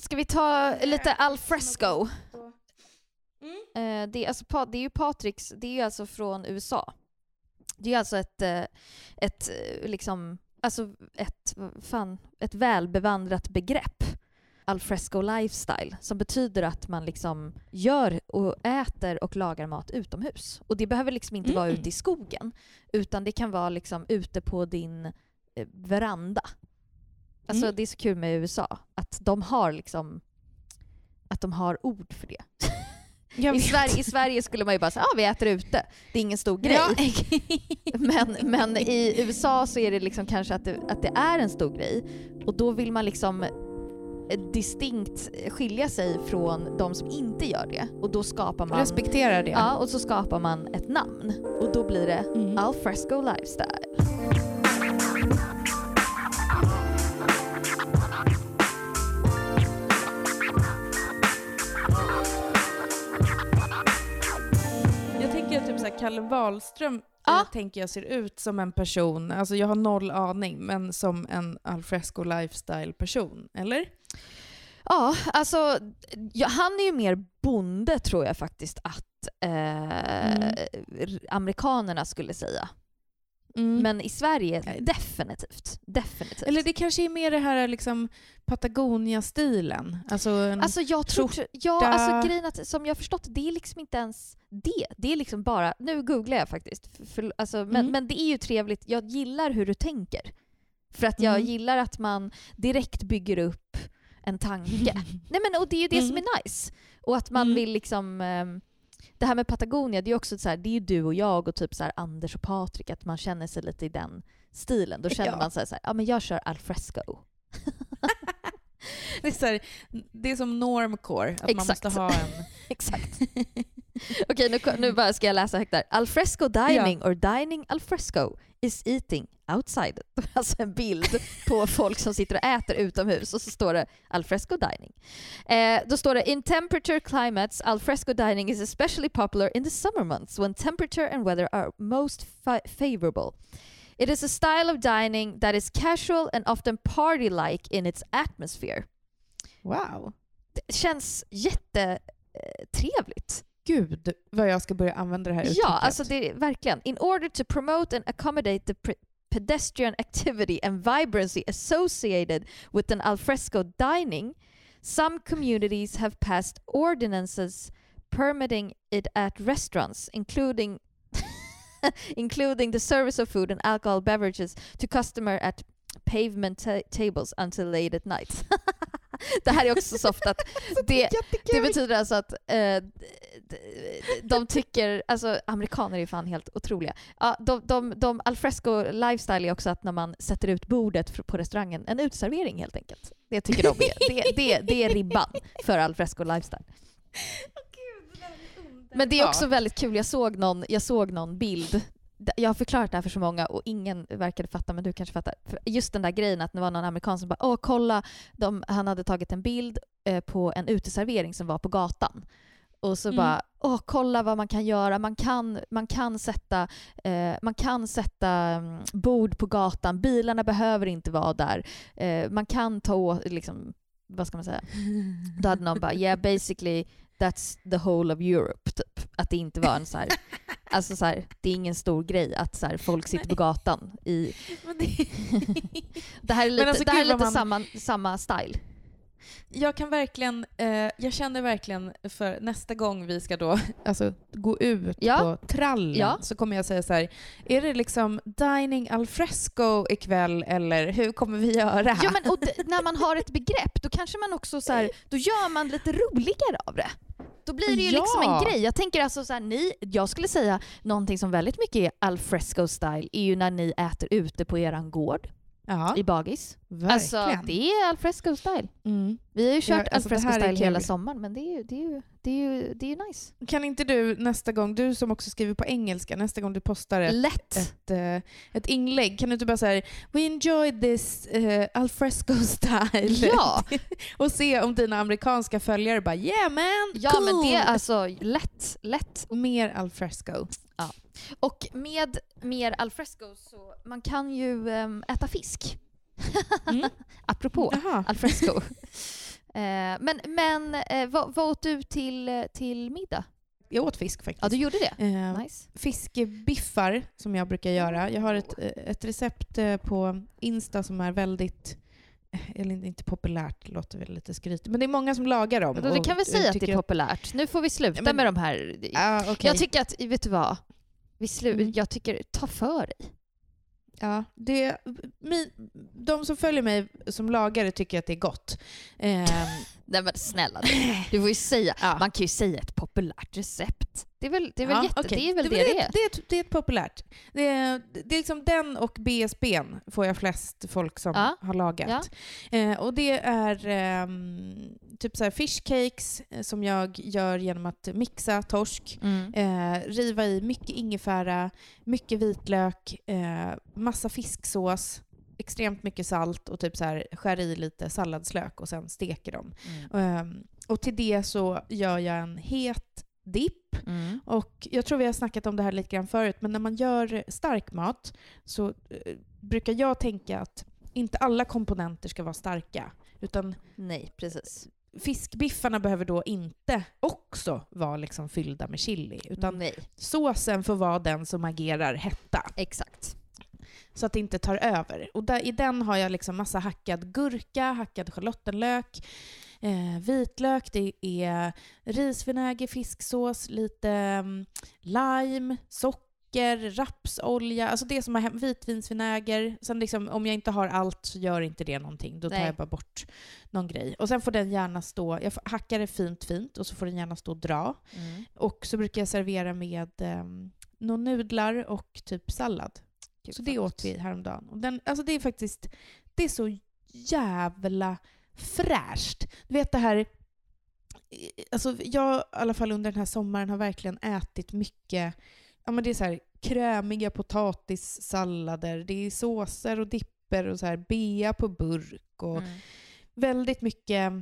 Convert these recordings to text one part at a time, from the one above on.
Ska vi ta lite alfresco? Mm. Eh, det, är alltså, det är ju Patricks, det är ju alltså från USA. Det är alltså ett, eh, ett eh, liksom, alltså ett, fan, ett välbevandrat begrepp. Alfresco lifestyle, som betyder att man liksom gör och äter och lagar mat utomhus. Och det behöver liksom inte vara Mm. ute i skogen, utan det kan vara liksom ute på din veranda. Alltså Mm. det är så kul med USA, att de har liksom att de har ord för det. I. Sverige, I Sverige skulle man ju bara säga ah, vi äter ute. Det är ingen stor grej. Ja. Men, men i USA så är det liksom kanske att det, att det är en stor grej. Och då vill man liksom eh, distinkt skilja sig från de som inte gör det. Och då skapar man... Respektera det. Ja, och så skapar man ett namn. Och då blir det Mm. Alfresco Lifestyle. Kalle Wahlström Ja. eh, tänker jag ser ut som en person, alltså jag har noll aning, men som en alfresco lifestyle-person, eller? Ja, alltså ja, han är ju mer bonde tror jag faktiskt att eh, Mm. amerikanerna skulle säga. Men, Men i Sverige, definitivt. Definitivt. eller det kanske är mer det här liksom Patagonia-stilen. Alltså, en, Alltså jag tror... Ja, alltså grejen att, som jag har förstått det är liksom inte ens det. Det är liksom bara... Nu googlar jag faktiskt. För, för, alltså, men, Mm. men det är ju trevligt. Jag gillar hur du tänker. För att jag Mm. gillar att man direkt bygger upp en tanke. Nej men och det är ju det som Mm. är nice. Och att man Mm. vill liksom... ehm, det här med Patagonia, det är också så här, det är du och jag och typ så här Anders och Patrik, att man känner sig lite i den stilen. Då känner Ja. man så här, så här, ja men jag kör alfresco. det, är så här, det är som normcore, att man Exakt. måste ha en... Exakt. Okej, nu, nu bara ska jag läsa högt där. Alfresco dining or dining alfresco is eating outside. Alltså en bild på folk som sitter och äter utomhus och så står det alfresco dining. Eh, då står det in temperature climates alfresco dining is especially popular in the summer months when temperature and weather are most fa- favorable. It is a style of dining that is casual and often party-like in its atmosphere. Wow. Det känns jättetrevligt. Eh, Gud, vad jag ska börja använda det här uttrycket. Ja, alltså det är verkligen. In order to promote and accommodate the pedestrian activity and vibrancy associated with an alfresco dining, some communities have passed ordinances permitting it at restaurants, including including the service of food and alcohol beverages to customer at pavement ta- tables until late at night. det här är också soft att det, det betyder alltså att eh, de tycker, alltså amerikaner är fan helt otroliga. Ja, de, de, de, alfresco lifestyle är också att när man sätter ut bordet på restaurangen, en utservering helt enkelt. Det tycker de är, det, det, det är ribban för alfresco lifestyle. Men det är också väldigt kul, jag såg någon, jag såg någon bild jag har förklarat det här för så många och ingen verkade fatta, men du kanske fattar. För Just den där grejen att det var någon amerikan som bara “Åh, kolla!” de, Han hade tagit en bild eh, på en uteservering som var på gatan. Och så Mm. bara “Åh, kolla vad man kan göra! Man kan, man kan sätta, eh, man kan sätta mm, bord på gatan, bilarna behöver inte vara där. Eh, man kan ta liksom, vad ska man säga? Då hade någon bara “Yeah, basically that's the whole of Europe”, typ. Att det inte var en så här, alltså så här, det är ingen stor grej att så här, folk sitter på gatan i... Det- här är lite, alltså, det här är lite man- samma, samma style. Jag kan verkligen, eh, jag känner verkligen för nästa gång vi ska då alltså, gå ut Ja. på trallen Ja. så kommer jag säga så här, är det liksom dining al fresco ikväll eller hur kommer vi göra? Ja, men, och när man har ett begrepp, då kanske man också så här, då gör man lite roligare av det. Då blir det ju liksom Ja. en grej. Jag tänker alltså så här, ni, jag skulle säga någonting som väldigt mycket är al fresco style är ju när ni äter ute på eran gård ja, i bagis. verkligen. Alltså det är al fresco style. mm. Vi har ju kört Ja, alltså, al fresco det här är style hela sommaren men det är ju, det är ju, det är ju, det är ju nice. Kan inte du nästa gång, du som också skriver på engelska, nästa gång du postar ett, Lätt! ett, eh, ett inlägg, kan du inte bara säga We enjoyed this uh, al fresco style Ja! och se om dina amerikanska följare bara yeah man, Ja cool. men det är alltså lätt, lätt. Mer al fresco. Och med mer alfresco så man kan ju ehm, äta fisk. Mm. Apropå alfresco. Eh, men men eh, vad, vad åt du till, till middag? Jag åt fisk faktiskt. Ja, du gjorde det? Eh, Nice. Fiskbiffar som jag brukar göra. Jag har ett, eh, ett recept eh, på Insta som är väldigt eller inte populärt, det låter väl lite skrytigt. Men det är många som lagar dem. Du och, kan eh, säga att det är populärt. Nu får vi sluta Men- med de här... Ja, okej. Jag tycker att, vet du vad? Vi slu... Mm. Jag tycker, ta för dig. Ja, det, min, de som följer mig som lagare tycker att det är gott. Ehm, Nej men snälla du. Du får ju säga, Ja. man kan ju säga ett populärt recept. Det är väl det är väl, Ja, jätte, okej. det, är väl det, är. Det är, ett, det är ett populärt. Det är, det är liksom den och BSB får jag flest folk som Ja. har lagat. Eh, och det är ehm, typ så här fish cakes eh, som jag gör genom att mixa torsk, Mm. eh, riva i mycket ingefära, mycket vitlök, eh, massa fisksås, extremt mycket salt och typ så här skär i lite salladslök och sen steker dem. Mm. Ehm, och till det så gör jag en het dipp Mm. och jag tror vi har snackat om det här lite grann förut, men när man gör stark mat så eh, brukar jag tänka att inte alla komponenter ska vara starka. Utan Nej, precis. fiskbiffarna behöver då inte också vara liksom fyllda med chili. Utan Nej, såsen får vara den som agerar hetta. exakt. Så att det inte tar över. Och där, i den har jag liksom massa hackad gurka, hackad schalottenlök, eh, vitlök, det är risvinäger, fisksås, lite mm, lime, socker, rapsolja, alltså det som har vitvinsvinäger. Sen liksom, om jag inte har allt så gör inte det någonting. Då tar Nej. jag bara bort någon grej. Och sen får den gärna stå, jag hackar det fint fint och så får den gärna stå och dra. Mm. Och så brukar jag servera med um, några nudlar och typ sallad. Gud, Så vad det åt vi häromdagen. Och den, alltså det är faktiskt, det är så jävla fräscht. Du vet det här, alltså jag i alla fall under den här sommaren har verkligen ätit mycket, ja men det är så här krämiga potatissallader, det är såser och dipper och så här bea på burk och Mm. väldigt mycket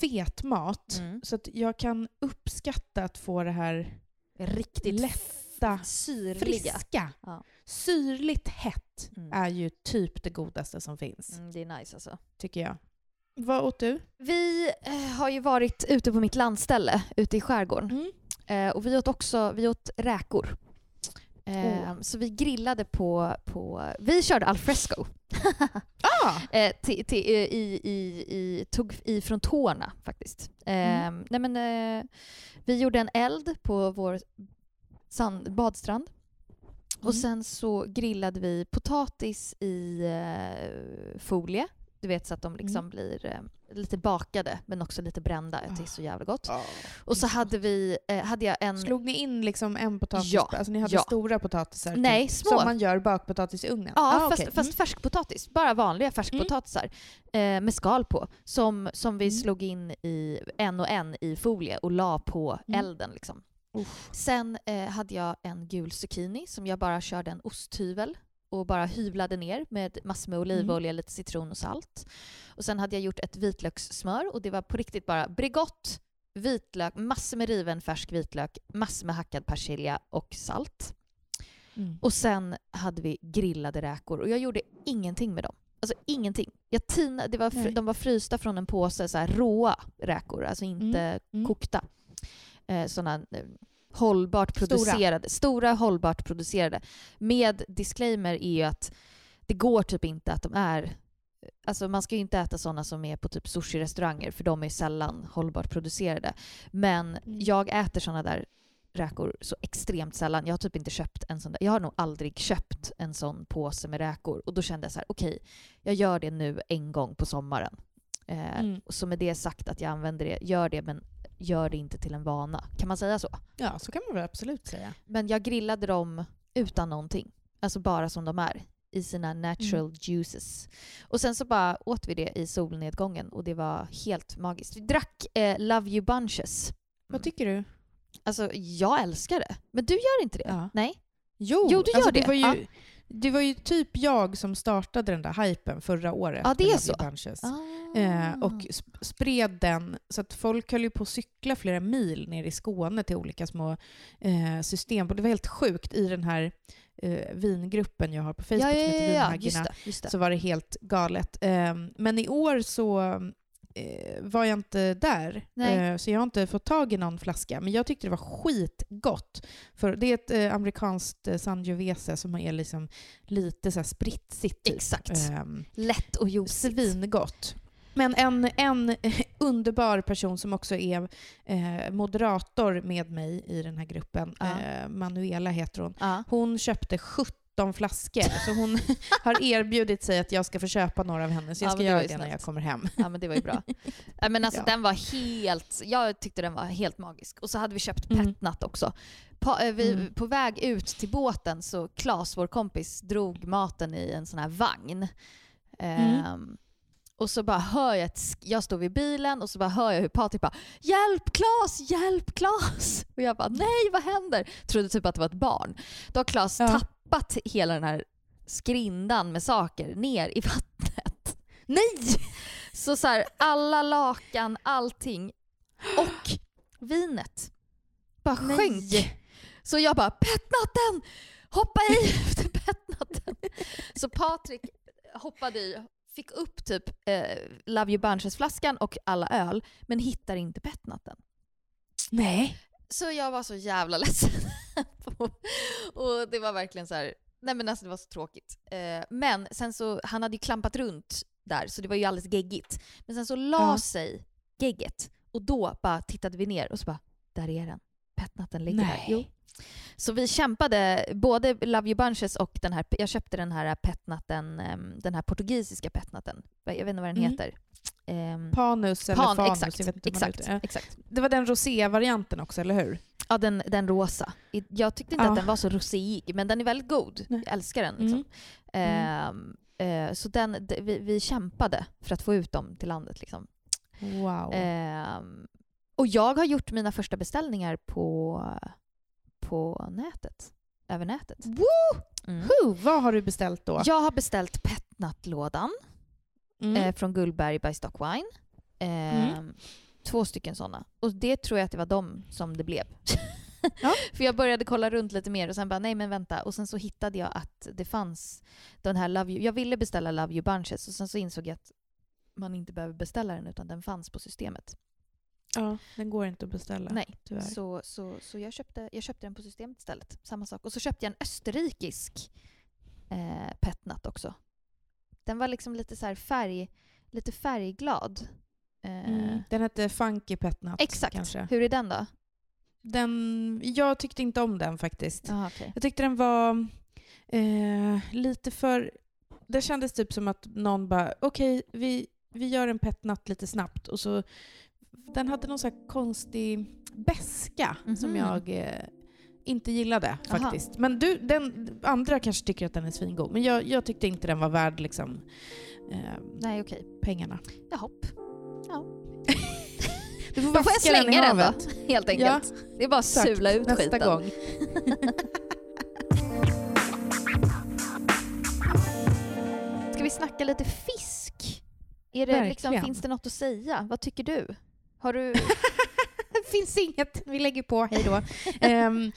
fet mat. Mm. Så att jag kan uppskatta att få det här Riktigt lätta, syrliga. friska. Ja. Syrligt hett Mm. är ju typ det godaste som finns, Mm, det är nice alltså. tycker jag. Vad åt du? Vi eh, har ju varit ute på mitt landställe ute i skärgården. Mm. Eh, och vi åt också vi åt räkor. Eh, Åh. Så vi grillade på, på... Vi körde al fresco. Ah! eh, till, till, eh, i, i, i, tog ifrån tårna faktiskt. Eh, Mm. nej men, vi gjorde en eld på vår sand, badstrand. Och Mm. sen så grillade vi potatis i eh, folie. Du vet så att de liksom Mm. blir eh, lite bakade men också lite brända. Det är Ah. så jävla gott. Ah. Och så hade vi, eh, hade jag en... Slog ni in liksom en potatis? Ja, Alltså ni hade ja. stora potatisar? Nej, typ, små. Som man gör bakpotatis i ugnen? Ja, Ah, fast, okej. fast färskpotatis. Bara vanliga färskpotatisar eh, med skal på. Som, som vi Mm. slog in i en och en i folie och la på Mm. elden. Liksom. Uff. Sen eh, hade jag en gul zucchini som jag bara körde en osthyvel och bara hyvlade ner med massor med olivolja, lite citron och salt. Och sen hade jag gjort ett vitlökssmör och det var på riktigt bara Bregott, vitlök, massor med riven färsk vitlök, massor med hackad persilja och salt. Mm. Och sen hade vi grillade räkor och jag gjorde ingenting med dem. Alltså ingenting. Jag tina, det var fr- de var frysta från en påse så här, råa räkor, alltså inte Mm. kokta. Eh, sådana eh, hållbart Stora. producerade. Stora. hållbart producerade. Med disclaimer är ju att det går typ inte att de är Alltså man ska ju inte äta sådana som är på typ sushi-restauranger för de är sällan hållbart producerade. Men Mm. jag äter sådana där räkor så extremt sällan. Jag har typ inte köpt en sån där. Jag har nog aldrig köpt en sån påse med räkor. Och då kände jag så här, okej, jag gör det nu en gång på sommaren. Eh, Mm. Så med det sagt att jag använder det, gör det men gör det inte till en vana. Kan man säga så? Ja, så kan man väl absolut säga. Men jag grillade dem utan någonting. Alltså bara som de är. I sina natural Mm. juices. Och sen så bara åt vi det i solnedgången och det var helt magiskt. Vi drack eh, Love You Bunches. Vad tycker du? Alltså jag älskar det. Men du gör inte det? Ja. Nej? Jo, Jo, du gör alltså, det. Var ju, Ja. Det var ju typ jag som startade den där hypen förra året. Ja, det med är så. Bunches. Ah. Eh, och sp- spred den så att folk höll ju på att cykla flera mil ner i Skåne till olika små eh, system. Och det var helt sjukt i den här eh, vingruppen jag har på Facebook ja, ja, som heter ja, ja, Vinhaggarna. det. Det. så var det helt galet. Eh, men i år så var jag inte där. Nej. Eh, så jag har inte fått tag i någon flaska. Men jag tyckte det var skitgott. För det är ett eh, amerikanskt eh, Sangiovese som är liksom lite så här spritsigt. Typ. Exakt. Ehm, Lätt och juicigt. Svingott. Men en, en underbar person som också är eh, moderator med mig i den här gruppen, Ja. eh, Manuela heter hon, Ja. hon köpte 17 flaskor. Så hon har erbjudit sig att jag ska få köpa några av henne. Så jag Ja, ska det var göra ju det när jag kommer hem. Ja men det var ju bra. ja, men alltså, Ja. Den var helt, jag tyckte den var helt magisk. Och så hade vi köpt Mm. petnat också. På, eh, vi, Mm. på väg ut till båten så Klas, vår kompis, drog maten i en sån här vagn. Mm. Ehm, och så bara hör jag ett, jag står vid bilen och så bara hör jag hur Patrik bara “Hjälp Klas! Hjälp Klas!” Och jag bara “Nej, vad händer?” Trodde typ att det var ett barn. Då har Klas Ja. tappat hela den här skrindan med saker ner i vattnet. Nej! Så så här, alla lakan, allting och vinet bara sjönk. Så jag bara “Petnatten! Hoppa i efter petnatten!” Så Patrik hoppade i, fick upp typ eh, Love You Bunches-flaskan och alla öl, men hittar inte petnatten. Nej. Så jag var så jävla ledsen. och det var verkligen så här, nej men alltså det var så tråkigt. Eh, men sen så, han hade ju klampat runt där så det var ju alldeles geggigt. Men sen så la Ja. sig gegget och då bara tittade vi ner och så bara, där är den. Petnatten ligger Nej. där. Jo. Så vi kämpade, både Love You Bunches och den här, jag köpte den här petnatten, ehm, den här portugisiska petnatten. Jag vet inte vad den Mm. heter. Ehm, Panus eller Pan, fanus, exakt, exakt, det. exakt. Det var den rosé-varianten också, eller hur? Ja, den, den rosa. Jag tyckte inte Ja. att den var så roséig, men den är väldigt god. Nej. Jag älskar den. Mm. Liksom. Ehm, eh, så den, vi, vi kämpade för att få ut dem till landet. Liksom. Wow. Ehm, och jag har gjort mina första beställningar på, på nätet. Över nätet. Woo! Mm. Huh, vad har du beställt då? Jag har beställt petnatlådan Mm. eh, från Gullberg by Stockwine. Ehm, Två stycken sådana. Och det tror jag att det var de som det blev. Ja. För jag började kolla runt lite mer och sen bara nej men vänta. Och sen så hittade jag att det fanns den här Love You. Jag ville beställa Love You Bunches och sen så insåg jag att man inte behöver beställa den utan den fanns på systemet. ja, den går inte att beställa. Nej. Tyvärr. Så, så, så jag, köpte, jag köpte den på systemet istället. Samma sak. Och så köpte jag en österrikisk eh, petnat också. Den var liksom lite så här färg, lite färgglad. Eh, Mm. Den hette Funky Petnat. Exakt. Kanske. Hur är den då? Den, jag tyckte inte om den faktiskt. Jaha, okej. Jag tyckte den var eh, lite för... Det kändes typ som att någon bara, okej, vi, vi gör en petnat lite snabbt. Och så, den hade någon så här konstig beska som Mhm. jag eh, inte gillade Aha. faktiskt. Men du, den, andra kanske tycker att den är svingod. Men jag, jag tyckte inte den var värd liksom, eh, Nej, okej. pengarna. Jaha. Får jag vaska den slänga den då, helt enkelt. Det är bara att sula ut Nästa skiten. gång. Ska vi snacka lite fisk? Är det liksom, finns det något att säga? Vad tycker du? Har du... Det finns inget. Vi lägger på. Hej då. Ehm,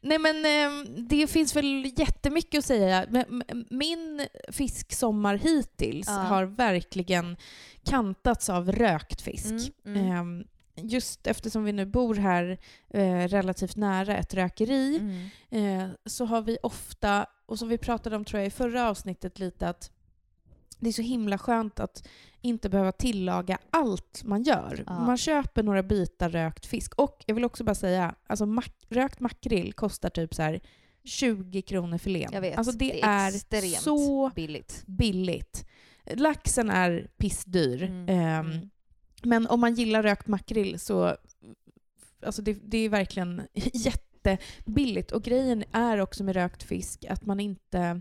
nej men ehm, det finns väl jättemycket att säga. Men, min fisksommar hittills Ja. har verkligen kantats av rökt fisk. Mm, mm, Ehm, just eftersom vi nu bor här eh, relativt nära ett rökeri mm. eh, så har vi ofta, och som vi pratade om tror jag i förra avsnittet lite, att det är så himla skönt att inte behöva tillaga allt man gör. Ja. Man köper några bitar rökt fisk. Och jag vill också bara säga, alltså mak- rökt makrill kostar typ så här 20 kronor filén. Jag vet. Alltså det, Det är är, så Billigt. billigt. Laxen är pissdyr. Mm, mm. Men om man gillar rökt makrill så alltså det, det är verkligen jättebilligt. Och grejen är också med rökt fisk att man inte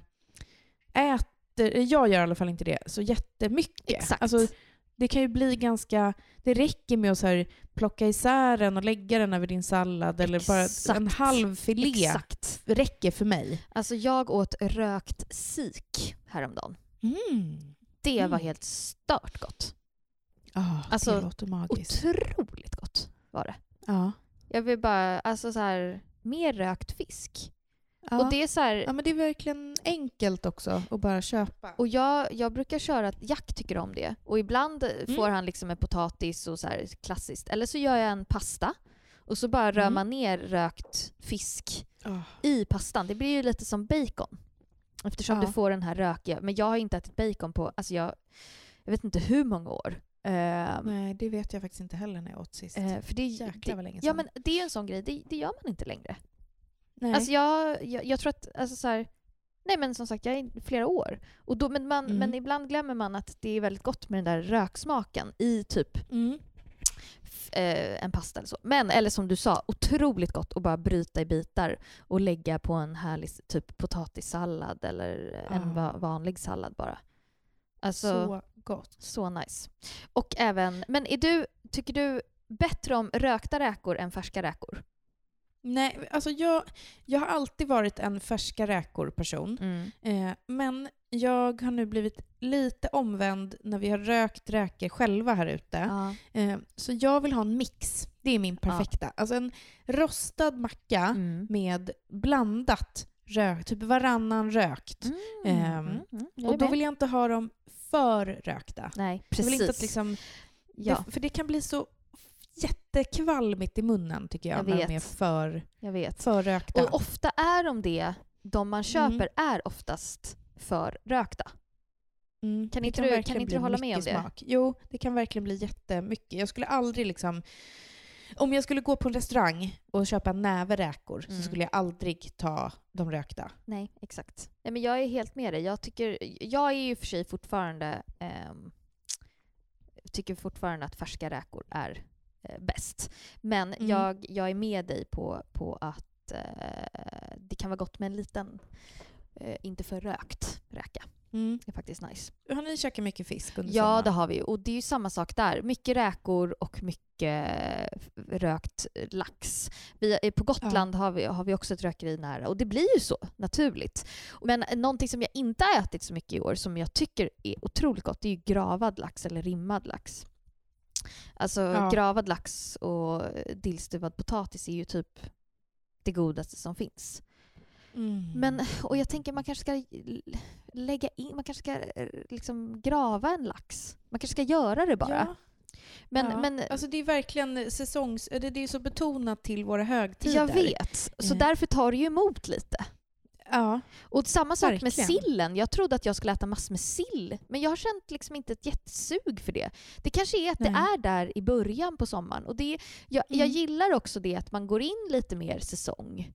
äter, jag gör i alla fall inte det, så jättemycket. Exakt. Alltså, det kan ju bli ganska... Det räcker med att så här plocka isär den och lägga den över din sallad eller bara en halv filé Exakt. räcker för mig. Alltså jag åt rökt sik häromdagen. Mm. Det var Mm. helt stört gott. Ah, Alltså, det låter magiskt. Otroligt gott var det. Ja. Jag vill bara, alltså så här, mer rökt fisk. Ja. Och det är så här, ja, men det är verkligen enkelt också att bara köpa. Och jag, jag brukar köra att Jack tycker om det. Och ibland Mm. får han liksom en potatis och så här klassiskt. Eller så gör jag en pasta. Och så bara rör Mm. man ner rökt fisk Oh. i pastan. Det blir ju lite som bacon. Eftersom Ja. du får den här rökiga. Men jag har inte ätit bacon på, alltså jag, jag vet inte hur många år. Ehm, Nej, det vet jag faktiskt inte heller när jag åt sist. eh, för det, Jäklar vad länge ja sedan. men det är ju en sån grej, det, det gör man inte längre. Nej. Alltså jag, jag, jag tror att, alltså så här, nej men som sagt jag är flera år. Och då, men, man, Mm. men ibland glömmer man att det är väldigt gott med den där röksmaken i typ mm. eh, en pasta eller så. Men, eller som du sa, otroligt gott att bara bryta i bitar och lägga på en härlig typ potatissallad eller en Ah. va- vanlig sallad bara. Alltså, så. Så gott. nice. Och även, men är du, tycker du bättre om rökta räkor än färska räkor? Nej, alltså jag, jag har alltid varit en färska räkor-person. Eh, men jag har nu blivit lite omvänd när vi har rökt räkor själva här ute. Ja. Eh, så jag vill ha en mix. Det är min perfekta. Alltså en rostad macka Mm. med blandat rök, typ varannan rökt. Mm. Ehm, Mm. Mm. Och då vill jag inte ha dem för rökta. Nej, Jag precis. vill inte liksom, ja, det, för det kan bli så jättekvalmigt i munnen tycker jag, Jag när de är för, jag vet. för rökta. Och ofta är de det, de man köper är oftast för rökta. Mm, Kan inte du- verkligen kan inte du hålla med om det? Smak. Jo, det kan verkligen bli jättemycket. Jag skulle aldrig liksom... Om jag skulle gå på en restaurang och köpa en näve räkor Mm. så skulle jag aldrig ta de rökta. Nej, exakt. Nej, men jag är helt med dig. Jag, tycker, jag är ju för sig fortfarande... ehm, tycker fortfarande att färska räkor är eh, bäst. Men Mm. jag, jag är med dig på, på att eh, det kan vara gott med en liten, eh, inte för rökt räka. Mm. Det är faktiskt nice. Har ni käkat mycket fisk under Ja, sommaren? det har vi. Och det är ju samma sak där. Mycket räkor och mycket rökt lax. Vi, eh, på Gotland har, vi, har vi också ett rökeri nära och det blir ju så naturligt. Men någonting som jag inte har ätit så mycket i år som jag tycker är otroligt gott det är ju gravad lax eller rimmad lax. Alltså Ja. gravad lax och dillstuvad potatis är ju typ det godaste som finns. Mm. Men, och jag tänker man kanske ska lägga in, man kanske ska eh, liksom grava en lax. Man kanske ska göra det bara. Ja, men, ja. men Alltså det är verkligen säsongs... Det det är så betonat till våra högtider. jag vet. Så Eh. därför tar det ju emot lite. Ja. Och samma sak med Verkligen. sillen. Jag trodde att jag skulle äta massor med sill, men jag har känt liksom inte ett jättesug för det. Det kanske är att det Nej. är där i början på sommaren. Och det, jag, jag Mm. gillar också det att man går in lite mer säsong.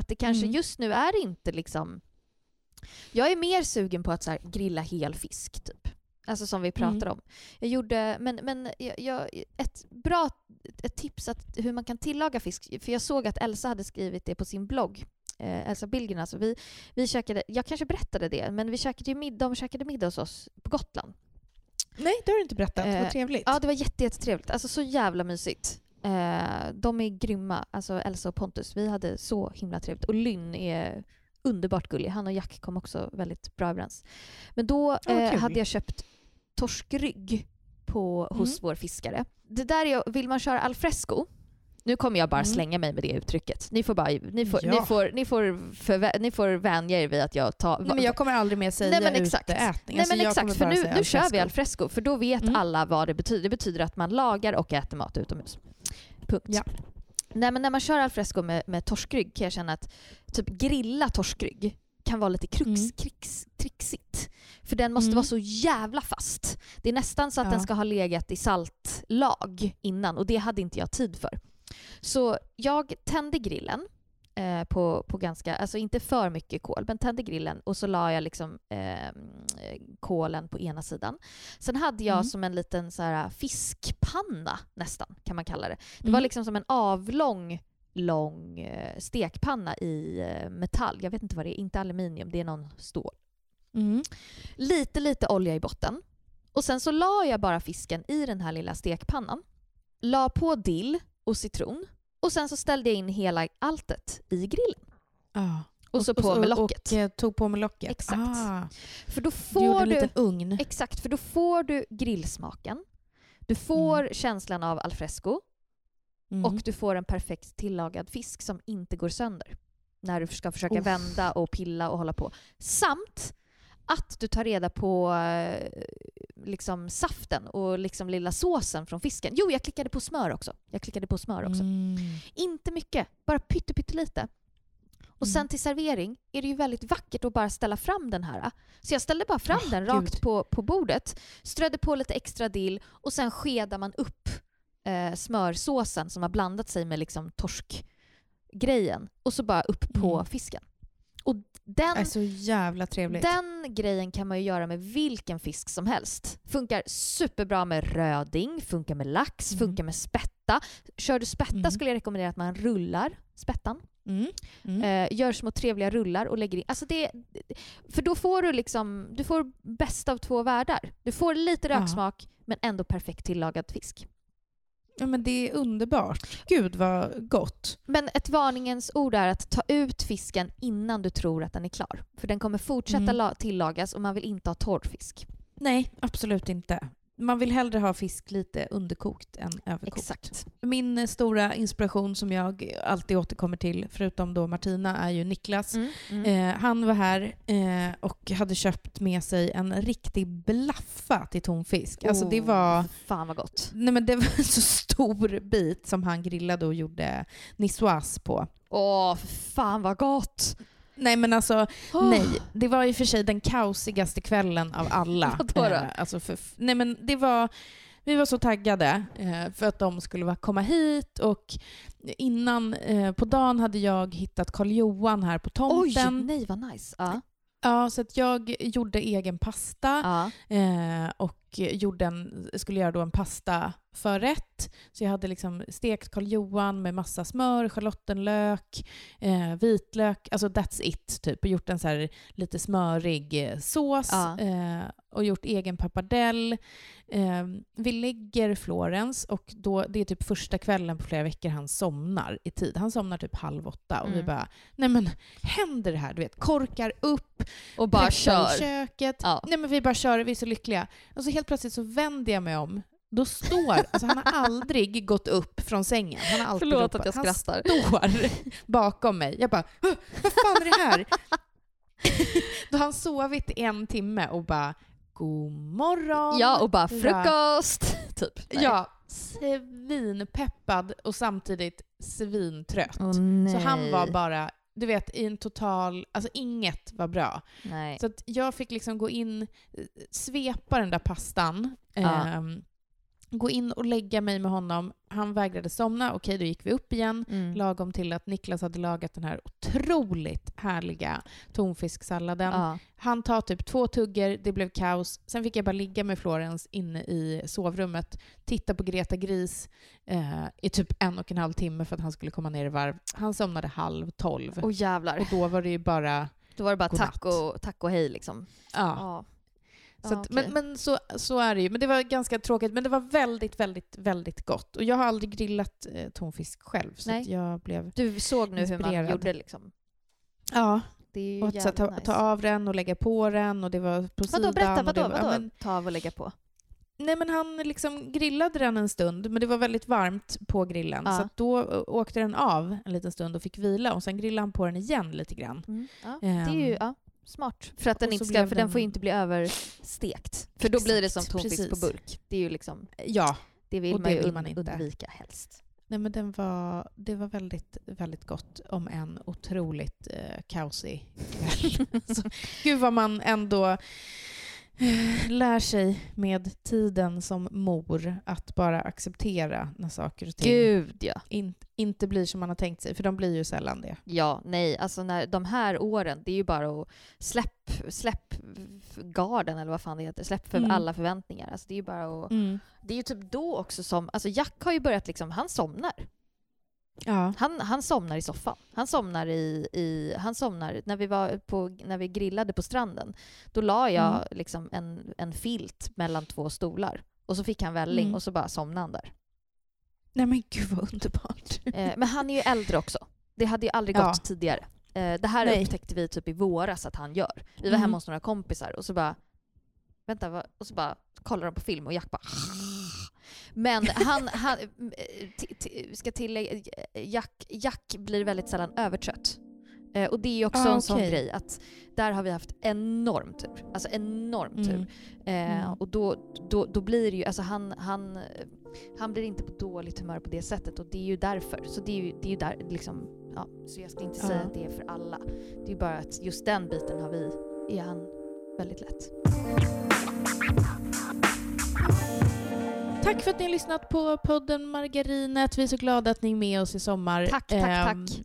Att det kanske Mm. just nu är inte liksom... Jag är mer sugen på att så här, grilla hel fisk, typ. Alltså som vi pratar Mm. om. Jag gjorde, men, men jag, jag, ett bra ett tips att hur man kan tillaga fisk, för jag såg att Elsa hade skrivit det på sin blogg. Eh, Elsa Billgren alltså. Vi, vi käkade, jag kanske berättade det, men vi käkade ju middag, de käkade middag hos oss på Gotland. Nej, det har du inte berättat. Eh, Vad trevligt. Ja, det var jätte, jättetrevligt. Alltså så jävla mysigt. Eh, de är grymma, alltså Elsa och Pontus. Vi hade så himla trevligt. Och Lynn är underbart gullig. Han och Jack kom också väldigt bra överens. Men då eh, hade jag köpt torskrygg på, hos Mm. vår fiskare. Det där är, vill man köra al fresco, nu kommer jag bara Mm. slänga mig med det uttrycket. Ni får, bara, ni får, Ja. ni får, ni får, förvä- ni får vänja er vid att jag tar... Nej, men jag kommer aldrig mer säga Nej, men exakt. uteätning. Nej Alltså, men exakt, för nu, nu kör vi alfresco. al fresco för då vet Mm. alla vad det betyder. Det betyder att man lagar och äter mat utomhus. Punkt. Ja. Nej, men när man kör al fresco med, med torskrygg kan jag känna att typ grilla torskrygg kan vara lite krux, Mm. krix, trixigt. För den måste Mm. vara så jävla fast. Det är nästan så att Ja. den ska ha legat i saltlag innan och det hade inte jag tid för. Så jag tände grillen eh, på, på ganska, alltså inte för mycket kol, men tände grillen och så la jag liksom eh, kolen på ena sidan. Sen hade jag Mm. som en liten så här fiskpanna nästan, kan man kalla det. Det var Mm. liksom som en avlång lång eh, stekpanna i eh, metall. Jag vet inte vad det är, inte aluminium, det är någon stål. Mm. Lite, lite olja i botten. Och sen så la jag bara fisken i den här lilla stekpannan. La på dill och citron. Och sen så ställde jag in hela alltet i grillen. Ja. Och, så på med locket. Och eh, tog på med locket. Exakt. Ah, för då du gjorde får en du... liten ugn. Exakt, för då får du grillsmaken. Du får känslan av al fresco Mm. och du får en perfekt tillagad fisk som inte går sönder. när du ska försöka Uff. vända och pilla och hålla på. Samt att du tar reda på eh, liksom saften och liksom lilla såsen från fisken. Jo, jag klickade på smör också. Jag klickade på smör också. Mm. Inte mycket, bara pytte, pyttelite. Och sen Mm. till servering är det ju väldigt vackert att bara ställa fram den här. Så jag ställde bara fram Åh, den gud. rakt på, på bordet, strödde på lite extra dill och sen skedar man upp eh, smörsåsen som har blandat sig med liksom torskgrejen och så bara upp på Mm. fisken. Och den, är så jävla trevligt. den grejen kan man ju göra med vilken fisk som helst. Funkar superbra med röding, funkar med lax, Mm. funkar med spätta. Kör du spätta Mm. skulle jag rekommendera att man rullar spettan. Mm. Mm. Eh, gör små trevliga rullar och lägger in. Alltså det, för då får du liksom, du får bästa av två världar. Du får lite Ja. röksmak men ändå perfekt tillagad fisk. Ja, men det är underbart. Gud vad gott. Men ett varningens ord är att ta ut fisken innan du tror att den är klar. För den kommer fortsätta Mm. la- tillagas och man vill inte ha torr fisk. Nej, absolut inte. Man vill hellre ha fisk lite underkokt än överkokt. Exakt. Min eh, stora inspiration som jag alltid återkommer till, förutom då Martina, är ju Niklas. Mm. Mm. Eh, han var här eh, och hade köpt med sig en riktig blaffa till tonfisk. Alltså det Oh, var, Fan vad gott. nej men det var en så stor bit som han grillade och gjorde niçoise på. Åh, fan vad gott! Nej men alltså, Åh. nej. Det var i och för sig den kaosigaste kvällen av alla. Vadå då? Eh, alltså för, nej men det var, vi var så taggade eh, för att de skulle komma hit och innan, eh, på dagen hade jag hittat Karl Johan här på Oj, tomten. nej vad nice. Ja. Ja, så att jag gjorde egen pasta eh, och gjorde en, skulle göra då en pastaförrätt. Så jag hade liksom stekt Karl Johan med massa smör, schalottenlök, eh, vitlök, alltså that's it typ. Och gjort en så här lite smörig eh, sås Ja. eh, och gjort egen pappardell. Eh, vi lägger Florens och då, det är typ första kvällen på flera veckor han somnar i tid. Han somnar typ halv åtta och vi Mm. bara, nej men händer det här? Du vet, korkar upp, Och bara kör. i köket. Ja. Nej men vi bara kör, vi är så lyckliga. Och så helt plötsligt så vänder jag mig om. Då står, alltså han har aldrig gått upp från sängen. Han har alltid Förlåt ropat. att jag Han skrattar. står bakom mig. Jag bara, "Åh, vad fan är det här? Då har han sovit en timme och bara, god morgon. Ja, och bara frukost. typ. Nej. Ja, svinpeppad och samtidigt svintrött. Åh, så han var bara, du vet, i en total, alltså inget var bra. Nej. Så jag fick liksom gå in, eh, svepa den där pastan, Ja. ehm, gå in och lägga mig med honom. Han vägrade somna. Okej, då gick vi upp igen. Mm. Lagom till att Niklas hade lagat den här otroligt härliga tonfisksalladen. Ja. Han tar typ två tuggor, det blev kaos. Sen fick jag bara ligga med Florens inne i sovrummet, titta på Greta Gris eh, i typ en och en halv timme för att han skulle komma ner i varv. Han somnade halv tolv. Och jävlar. Och då var det ju bara... Då var det bara godnatt. tack och, tack och hej liksom. Ja. Ja. Så att, okej. Men, men så, så är det ju. Men det var ganska tråkigt. Men det var väldigt, väldigt, väldigt gott. Och jag har aldrig grillat eh, tonfisk själv. Så jag blev... Du såg nu hur man Inspirerad. gjorde liksom. Ja, Det är ju och att så, ta, nice. ta av den och lägga på den och det var på sidan. Vadå, berätta, och det vadå, var, vadå? ja, men, Ta av och lägga på. nej men han liksom grillade den en stund, men det var väldigt varmt på grillen. Ja. Så då åkte den av en liten stund och fick vila. Och sen grillade han på den igen lite grann. Ja, det är ju Ehm, ja, smart. För att den inte ska, för den får den- ju inte bli överstekt. För då blir det som tonfisk på burk. Det är ju liksom, Ja, det vill Och man ju vill man inte. undvika helst. nej men den var, det var väldigt, väldigt gott. Om en otroligt eh, kaosig kväll. gud vad man ändå lär sig med tiden som mor att bara acceptera när saker och ting Gud ja. in, inte blir som man har tänkt sig. För de blir ju sällan det. Ja, nej, alltså när de här åren, det är ju bara att släpp, släpp garden eller vad fan det heter, släpp för Mm. alla förväntningar. Alltså det är ju bara att, det är ju typ då också som, alltså Jack har ju börjat liksom, han somnar. Ja. Han, han somnar i soffan. Han somnar i, i han somnar, när vi var på, när vi grillade på stranden, då la jag Mm. liksom en, en filt mellan två stolar. Och så fick han välling Mm. och så bara somnade han där. Nej men gud vad underbart. Eh, men han är ju äldre också. Det hade ju aldrig Ja. gått tidigare. Eh, det här Nej. upptäckte vi typ i våras att han gör. Vi var Mm. hemma hos några kompisar och så bara Vänta, och så bara kollar de på film och Jack bara Men han, han eh, ska tillägga, Jack, Jack blir väldigt sällan övertrött. Eh, och det är också Ah, en sån okej. grej att där har vi haft enorm tur. Alltså enorm Mm. tur. Eh, Mm. Och då, då, då blir det ju, alltså han, han, han blir inte på dåligt humör på det sättet och det är ju därför. Så det är ju, det är ju där liksom, ja, så jag ska inte säga Ja. att det är för alla. Det är bara att just den biten har vi, är han väldigt lätt. Tack för att ni har lyssnat på podden Margarinet. Vi är så glada att ni är med oss i sommar. Tack, tack, Ehm, tack.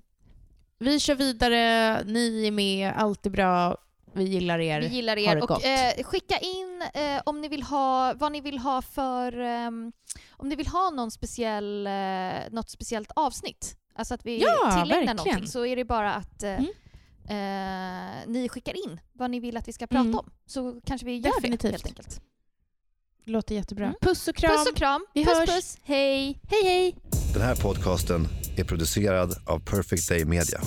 Vi kör vidare, ni är med, allt är bra. Vi gillar er. Vi gillar Ha er det och gott. eh, skicka in eh, om ni vill ha, vad ni vill ha för, ehm, om ni vill ha någon speciell, eh, något speciellt avsnitt. Alltså att vi Ja, tillägnar verkligen. någonting så är det bara att eh, Mm. eh, ni skickar in vad ni vill att vi ska prata Mm. om. Så kanske vi gör Definitivt. det helt enkelt. Låter jättebra. Mm. Puss och kram. Puss och kram. Vi puss hörs. puss. Hej. Hej hej. Den här podcasten är producerad av Perfect Day Media.